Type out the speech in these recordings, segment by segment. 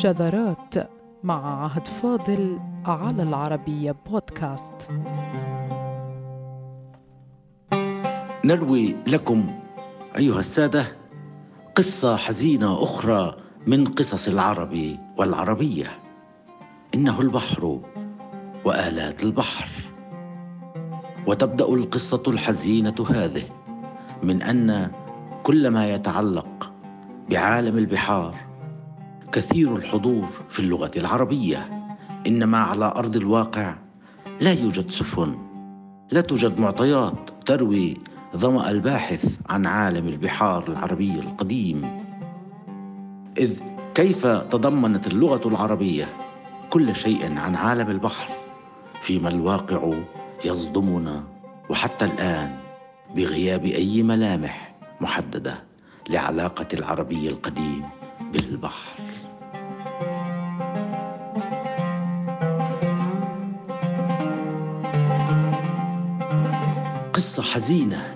شذرات مع عهد فاضل على العربية بودكاست. نروي لكم أيها السادة قصة حزينة أخرى من قصص العرب والعربية. إنه البحر وآلات البحر. وتبدأ القصة الحزينة هذه من أن كل ما يتعلق بعالم البحار كثير الحضور في اللغة العربية. إنما على أرض الواقع لا يوجد سفن. لا توجد معطيات تروي ظما الباحث عن عالم البحار العربي القديم. إذ كيف تضمنت اللغة العربية كل شيء عن عالم البحر؟ فيما الواقع يصدمنا وحتى الآن بغياب أي ملامح محددة لعلاقة العربي القديم بالبحر. حزينة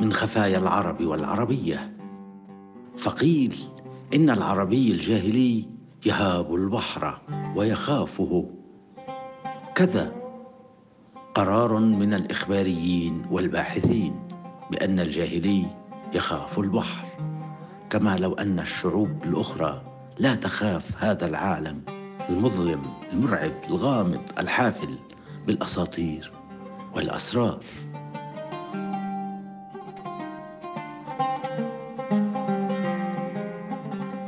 من خفايا العرب والعربية. فقيل إن العربي الجاهلي يهاب البحر ويخافه. كذا قرار من الإخباريين والباحثين بأن الجاهلي يخاف البحر. كما لو أن الشعوب الأخرى لا تخاف هذا العالم المظلم المرعب الغامض الحافل بالأساطير والأسرار.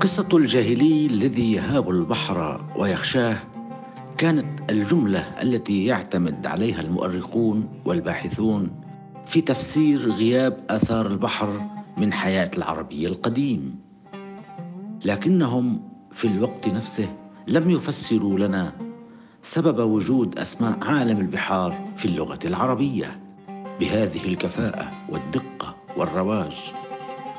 قصة الجاهلي الذي يهاب البحر ويخشاه كانت الجملة التي يعتمد عليها المؤرخون والباحثون في تفسير غياب آثار البحر من حياة العربي القديم. لكنهم في الوقت نفسه لم يفسروا لنا سبب وجود أسماء عالم البحار في اللغة العربية. بهذه الكفاءة والدقة والرواج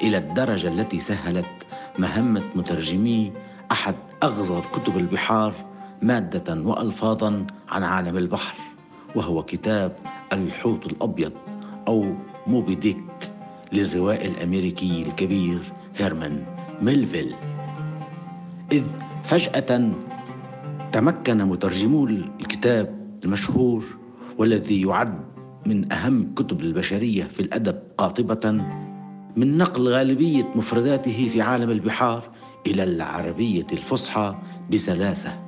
إلى الدرجة التي سهلت مهمة مترجمي أحد أغزر كتب البحار مادة وألفاظا عن عالم البحر وهو كتاب الحوت الأبيض أو موبي ديك للروائي الأمريكي الكبير هيرمان ميلفيل. إذ فجأة تمكن مترجمو الكتاب المشهور والذي يعد من أهم كتب البشرية في الأدب قاطبة من نقل غالبية مفرداته في عالم البحار إلى العربية الفصحى بسلاسة.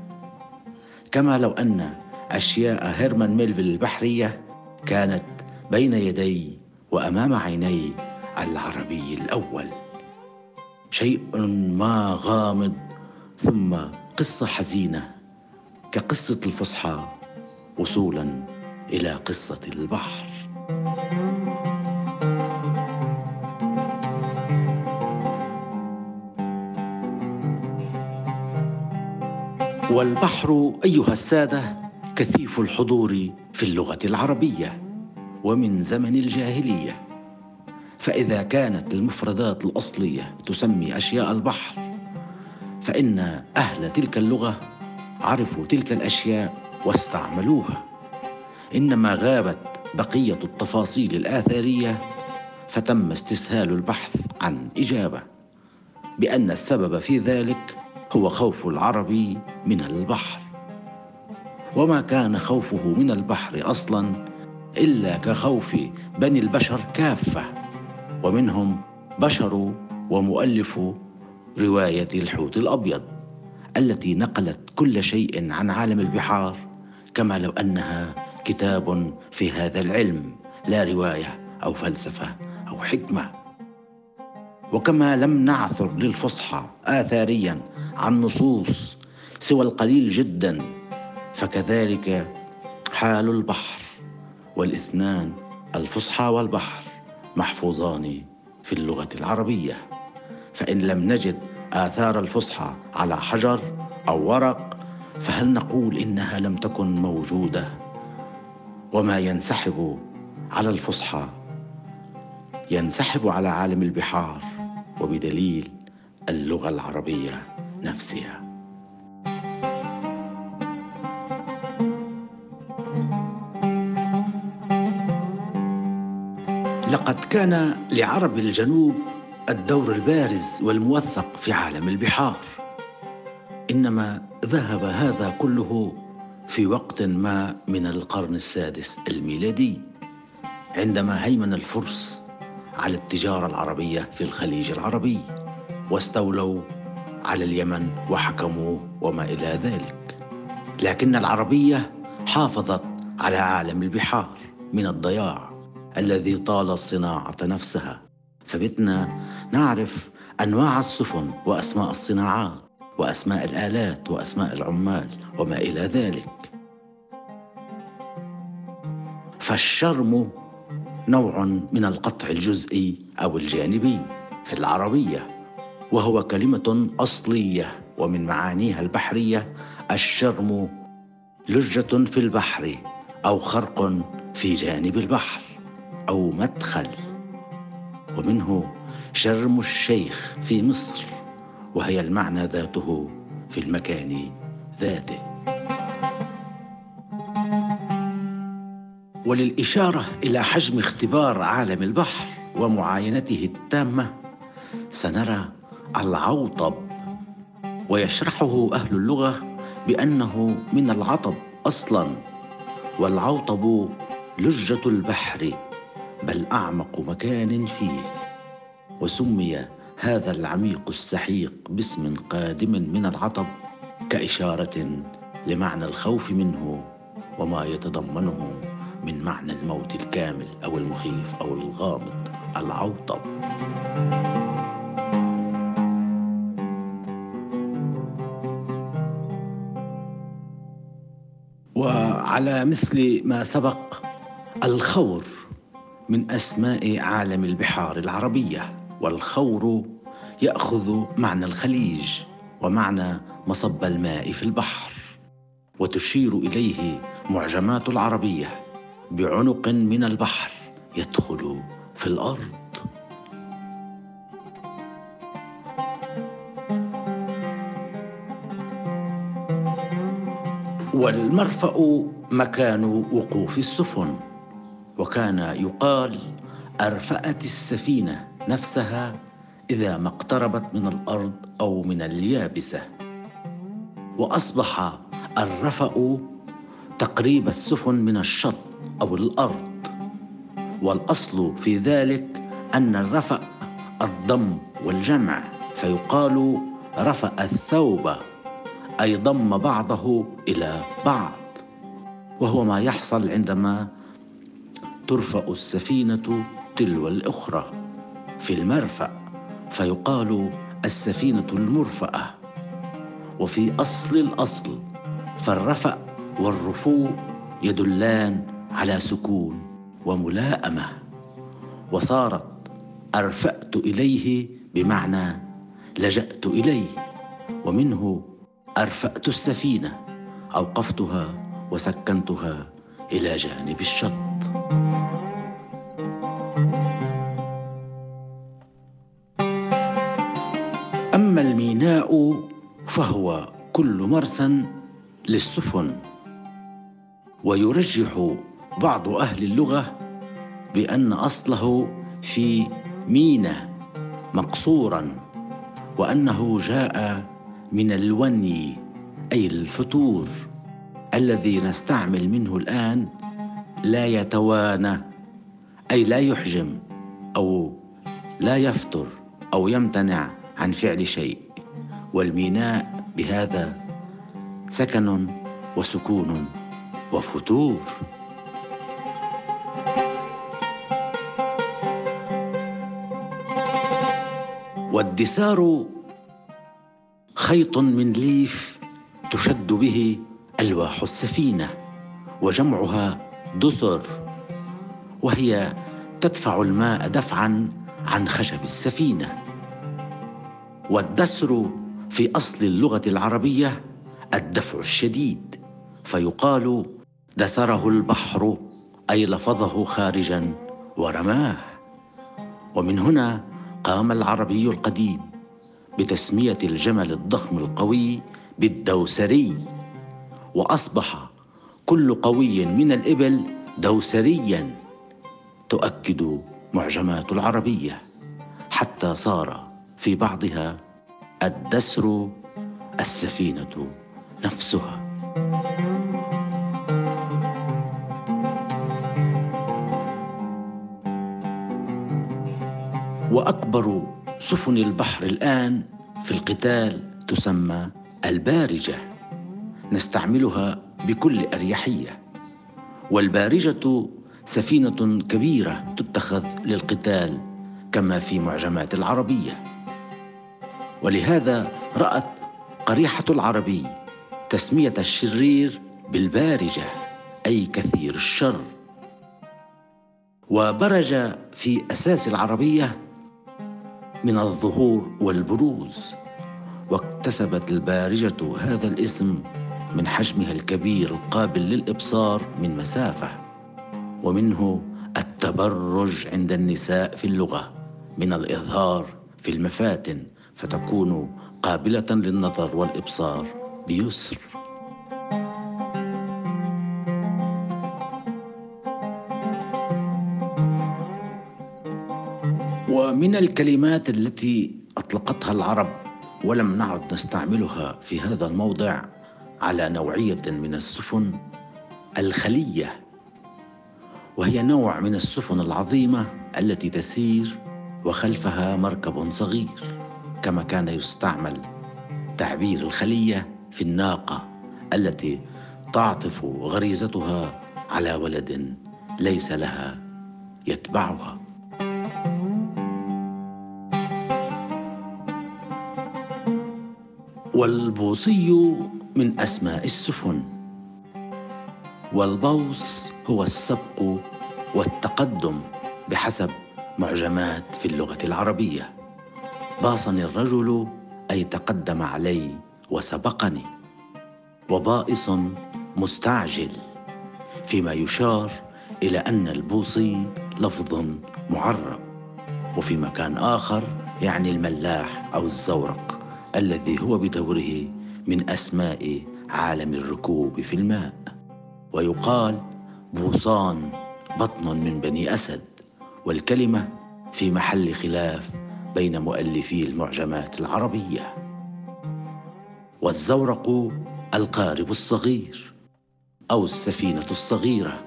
كما لو أن أشياء هيرمان ميلفيل البحرية كانت بين يدي وأمام عيني العربي الأول. شيء ما غامض ثم قصة حزينة كقصة الفصحى وصولا إلى قصة البحر. والبحر أيها السادة كثيف الحضور في اللغة العربية ومن زمن الجاهلية. فإذا كانت المفردات الأصلية تسمي أشياء البحر فإن أهل تلك اللغة عرفوا تلك الأشياء واستعملوها. إنما غابت بقية التفاصيل الآثارية فتم استسهال البحث عن إجابة بأن السبب في ذلك هو خوف العربي من البحر. وما كان خوفه من البحر أصلا إلا كخوف بني البشر كافة. ومنهم بشر ومؤلف رواية الحوت الأبيض التي نقلت كل شيء عن عالم البحار كما لو أنها كتاب في هذا العلم لا رواية أو فلسفة أو حكمة. وكما لم نعثر للفصحى آثاريا عن نصوص سوى القليل جدا فكذلك حال البحر والإثنان الفصحى والبحر محفوظان في اللغة العربية. فإن لم نجد آثار الفصحى على حجر أو ورق فهل نقول إنها لم تكن موجودة؟ وما ينسحب على الفصحى؟ ينسحب على عالم البحار وبدليل اللغة العربية. نفسها. لقد كان لعرب الجنوب الدور البارز والموثق في عالم البحار. إنما ذهب هذا كله في وقت ما من القرن السادس الميلادي عندما هيمن الفرس على التجارة العربية في الخليج العربي واستولوا على اليمن وحكموه وما إلى ذلك. لكن العربية حافظت على عالم البحار من الضياع الذي طال الصناعة نفسها. فبتنا نعرف أنواع السفن وأسماء الصناعات وأسماء الآلات وأسماء العمال وما إلى ذلك. فالشرم نوع من القطع الجزئي أو الجانبي في العربية. وهو كلمة أصلية ومن معانيها البحرية الشرم لجة في البحر أو خرق في جانب البحر أو مدخل. ومنه شرم الشيخ في مصر وهي المعنى ذاته في المكان ذاته. وللإشارة إلى حجم اختبار عالم البحر ومعاينته التامة سنرى العوطب ويشرحه أهل اللغة بأنه من العطب أصلا والعوطب لجة البحر بل أعمق مكان فيه. وسمي هذا العميق السحيق باسم قادم من العطب كإشارة لمعنى الخوف منه وما يتضمنه من معنى الموت الكامل أو المخيف أو الغامض العوطب. وعلى مثل ما سبق الخور من أسماء عالم البحار العربية والخور يأخذ معنى الخليج ومعنى مصب الماء في البحر وتشير إليه معجمات العربية بعنق من البحر يدخل في الأرض. والمرفأ مكان وقوف السفن. وكان يقال أرفأت السفينة نفسها إذا ما اقتربت من الأرض أو من اليابسة. وأصبح الرفأ تقريب السفن من الشط أو الأرض. والأصل في ذلك أن الرفأ الضم والجمع فيقال رفأ الثوب. أي ضم بعضه إلى بعض. وهو ما يحصل عندما ترفأ السفينة تلو الأخرى في المرفأ فيقال السفينة المرفأة. وفي أصل الأصل فالرفأ والرفو يدلان على سكون وملائمة. وصارت أرفأت إليه بمعنى لجأت إليه ومنه أرفأت السفينة أوقفتها وسكنتها إلى جانب الشط. أما الميناء فهو كل مرسى للسفن ويرجح بعض أهل اللغة بأن أصله في مينا مقصورا وأنه جاء من الوني أي الفتور الذي نستعمل منه الآن لا يتوانى أي لا يحجم أو لا يفتر أو يمتنع عن فعل شيء. والميناء بهذا سكن وسكون وفتور والدسار خيط من ليف تشد به ألواح السفينة وجمعها دسر وهي تدفع الماء دفعا عن خشب السفينة. والدسر في أصل اللغة العربية الدفع الشديد فيقال دسره البحر أي لفظه خارجا ورماه. ومن هنا قام العربي القديم بتسمية الجمل الضخم القوي بالدوسري وأصبح كل قوي من الإبل دوسريا تؤكد معجمات العربية حتى صار في بعضها الدسر السفينة نفسها. وأكبر سفن البحر الآن في القتال تسمى البارجة. نستعملها بكل أريحية. والبارجة سفينة كبيرة تتخذ للقتال كما في معجمات العربية. ولهذا رأت قريحة العربي تسمية الشرير بالبارجة أي كثير الشر. وبرج في أساس العربية من الظهور والبروز واكتسبت البارجة هذا الاسم من حجمها الكبير القابل للإبصار من مسافة ومنه التبرج عند النساء في اللغة من الإظهار في المفاتن فتكون قابلة للنظر والإبصار بيسر. ومن الكلمات التي أطلقتها العرب ولم نعد نستعملها في هذا الموضع على نوعية من السفن الخلية وهي نوع من السفن العظيمة التي تسير وخلفها مركب صغير كما كان يستعمل تعبير الخلية في الناقة التي تعطف غريزتها على ولد ليس لها يتبعها. والبوصي من أسماء السفن. والبوص هو السبق والتقدم بحسب معجمات في اللغة العربية. باصني الرجل أي تقدم علي وسبقني. وبائص مستعجل فيما يشار إلى أن البوصي لفظ معرب. وفي مكان آخر يعني الملاح أو الزورق. الذي هو بدوره من أسماء عالم الركوب في الماء. ويقال بوصان بطن من بني أسد والكلمة في محل خلاف بين مؤلفي المعجمات العربية. والزورق القارب الصغير أو السفينة الصغيرة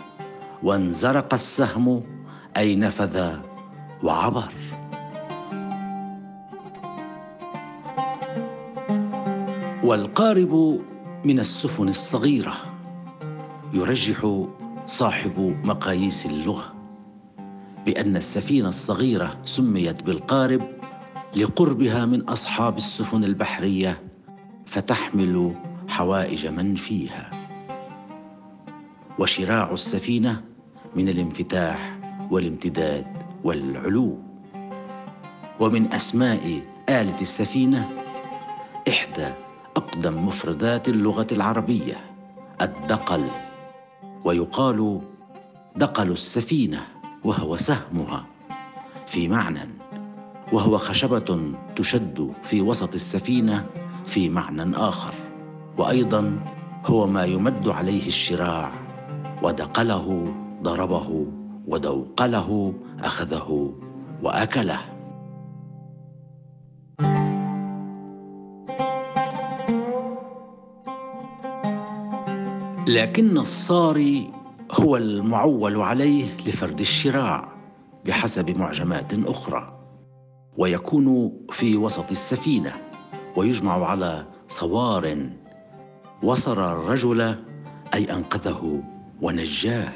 وانزرق السهم اي نفذ وعبر. والقارب من السفن الصغيرة يرجح صاحب مقاييس اللغة بأن السفينة الصغيرة سميت بالقارب لقربها من أصحاب السفن البحرية فتحمل حوائج من فيها. وشراع السفينة من الانفتاح والامتداد والعلو. ومن أسماء آلة السفينة إحدى أقدم مفردات اللغة العربية الدقل ويقال دقل السفينة وهو سهمها. في معنى وهو خشبة تشد في وسط السفينة في معنى آخر. وأيضا هو ما يمد عليه الشراع ودقله ضربه ودوقله أخذه وأكله. لكن الصاري هو المعول عليه لفرد الشراع بحسب معجمات أخرى ويكون في وسط السفينة ويجمع على صوار وصر الرجل أي أنقذه ونجاه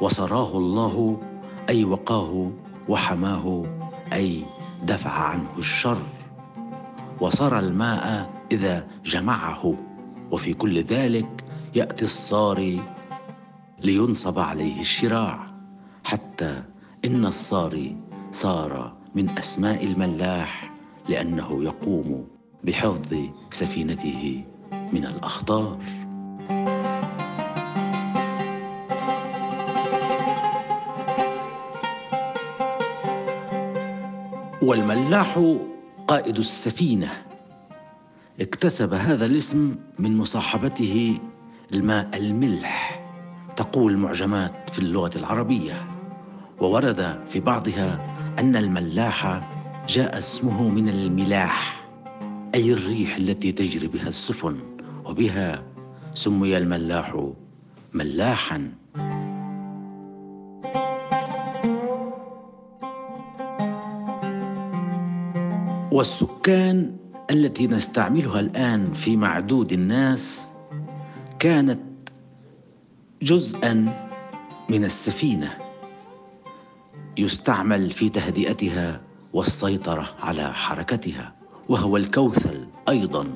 وصراه الله أي وقاه وحماه أي دفع عنه الشر وصر الماء إذا جمعه وفي كل ذلك يأتي الصاري لينصب عليه الشراع حتى إن الصاري صار من أسماء الملاح لأنه يقوم بحفظ سفينته من الأخطار. والملاح قائد السفينة اكتسب هذا الاسم من مصاحبته الماء الملح. تقول معجمات في اللغة العربية. وورد في بعضها أن الملاح جاء اسمه من الملاح أي الريح التي تجري بها السفن وبها سمي الملاح ملاحا. والسكان التي نستعملها الآن في معدود الناس كانت جزءا من السفينة يستعمل في تهدئتها والسيطرة على حركتها وهو الكوثل أيضا.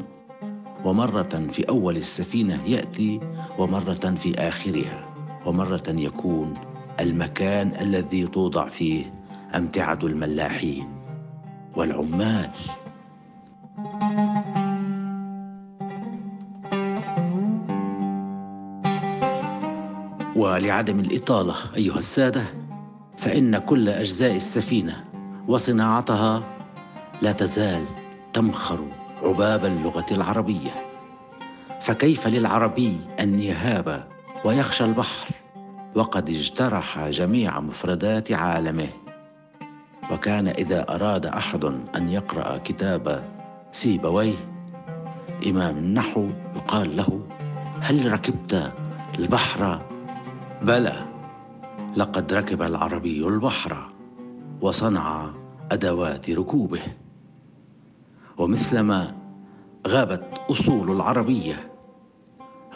ومرة في أول السفينة يأتي ومرة في آخرها ومرة يكون المكان الذي توضع فيه أمتعة الملاحين والعمال. ولعدم الإطالة أيها السادة فإن كل أجزاء السفينة وصناعتها لا تزال تمخر عباب اللغة العربية. فكيف للعربي أن يهاب ويخشى البحر؟ وقد اجترح جميع مفردات عالمه. وكان إذا أراد أحد أن يقرأ كتاب سيبويه إمام النحو يقال له هل ركبت البحر بلى لقد ركب العربي البحر وصنع أدوات ركوبه. ومثلما غابت أصول العربية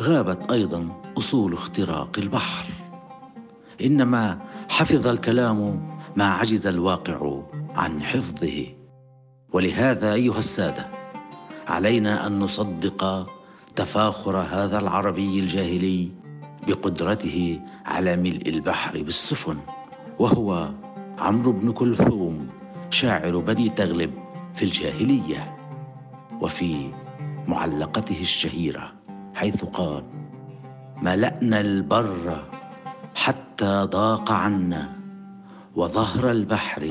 غابت أيضا أصول اختراق البحر. إنما حفظ الكلام ما عجز الواقع عن حفظه. ولهذا أيها السادة علينا أن نصدق تفاخر هذا العربي الجاهلي بقدرته على ملء البحر بالسفن وهو عمرو بن كلثوم شاعر بني تغلب في الجاهلية وفي معلقته الشهيرة حيث قال ملانا البر حتى ضاق عنا وظهر البحر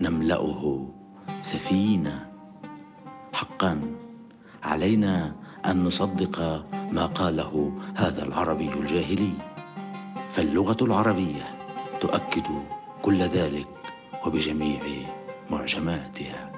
نملأه سفينه حقا علينا أن نصدق ما قاله هذا العربي الجاهلي. فاللغة العربية تؤكد كل ذلك وبجميع معجماتها.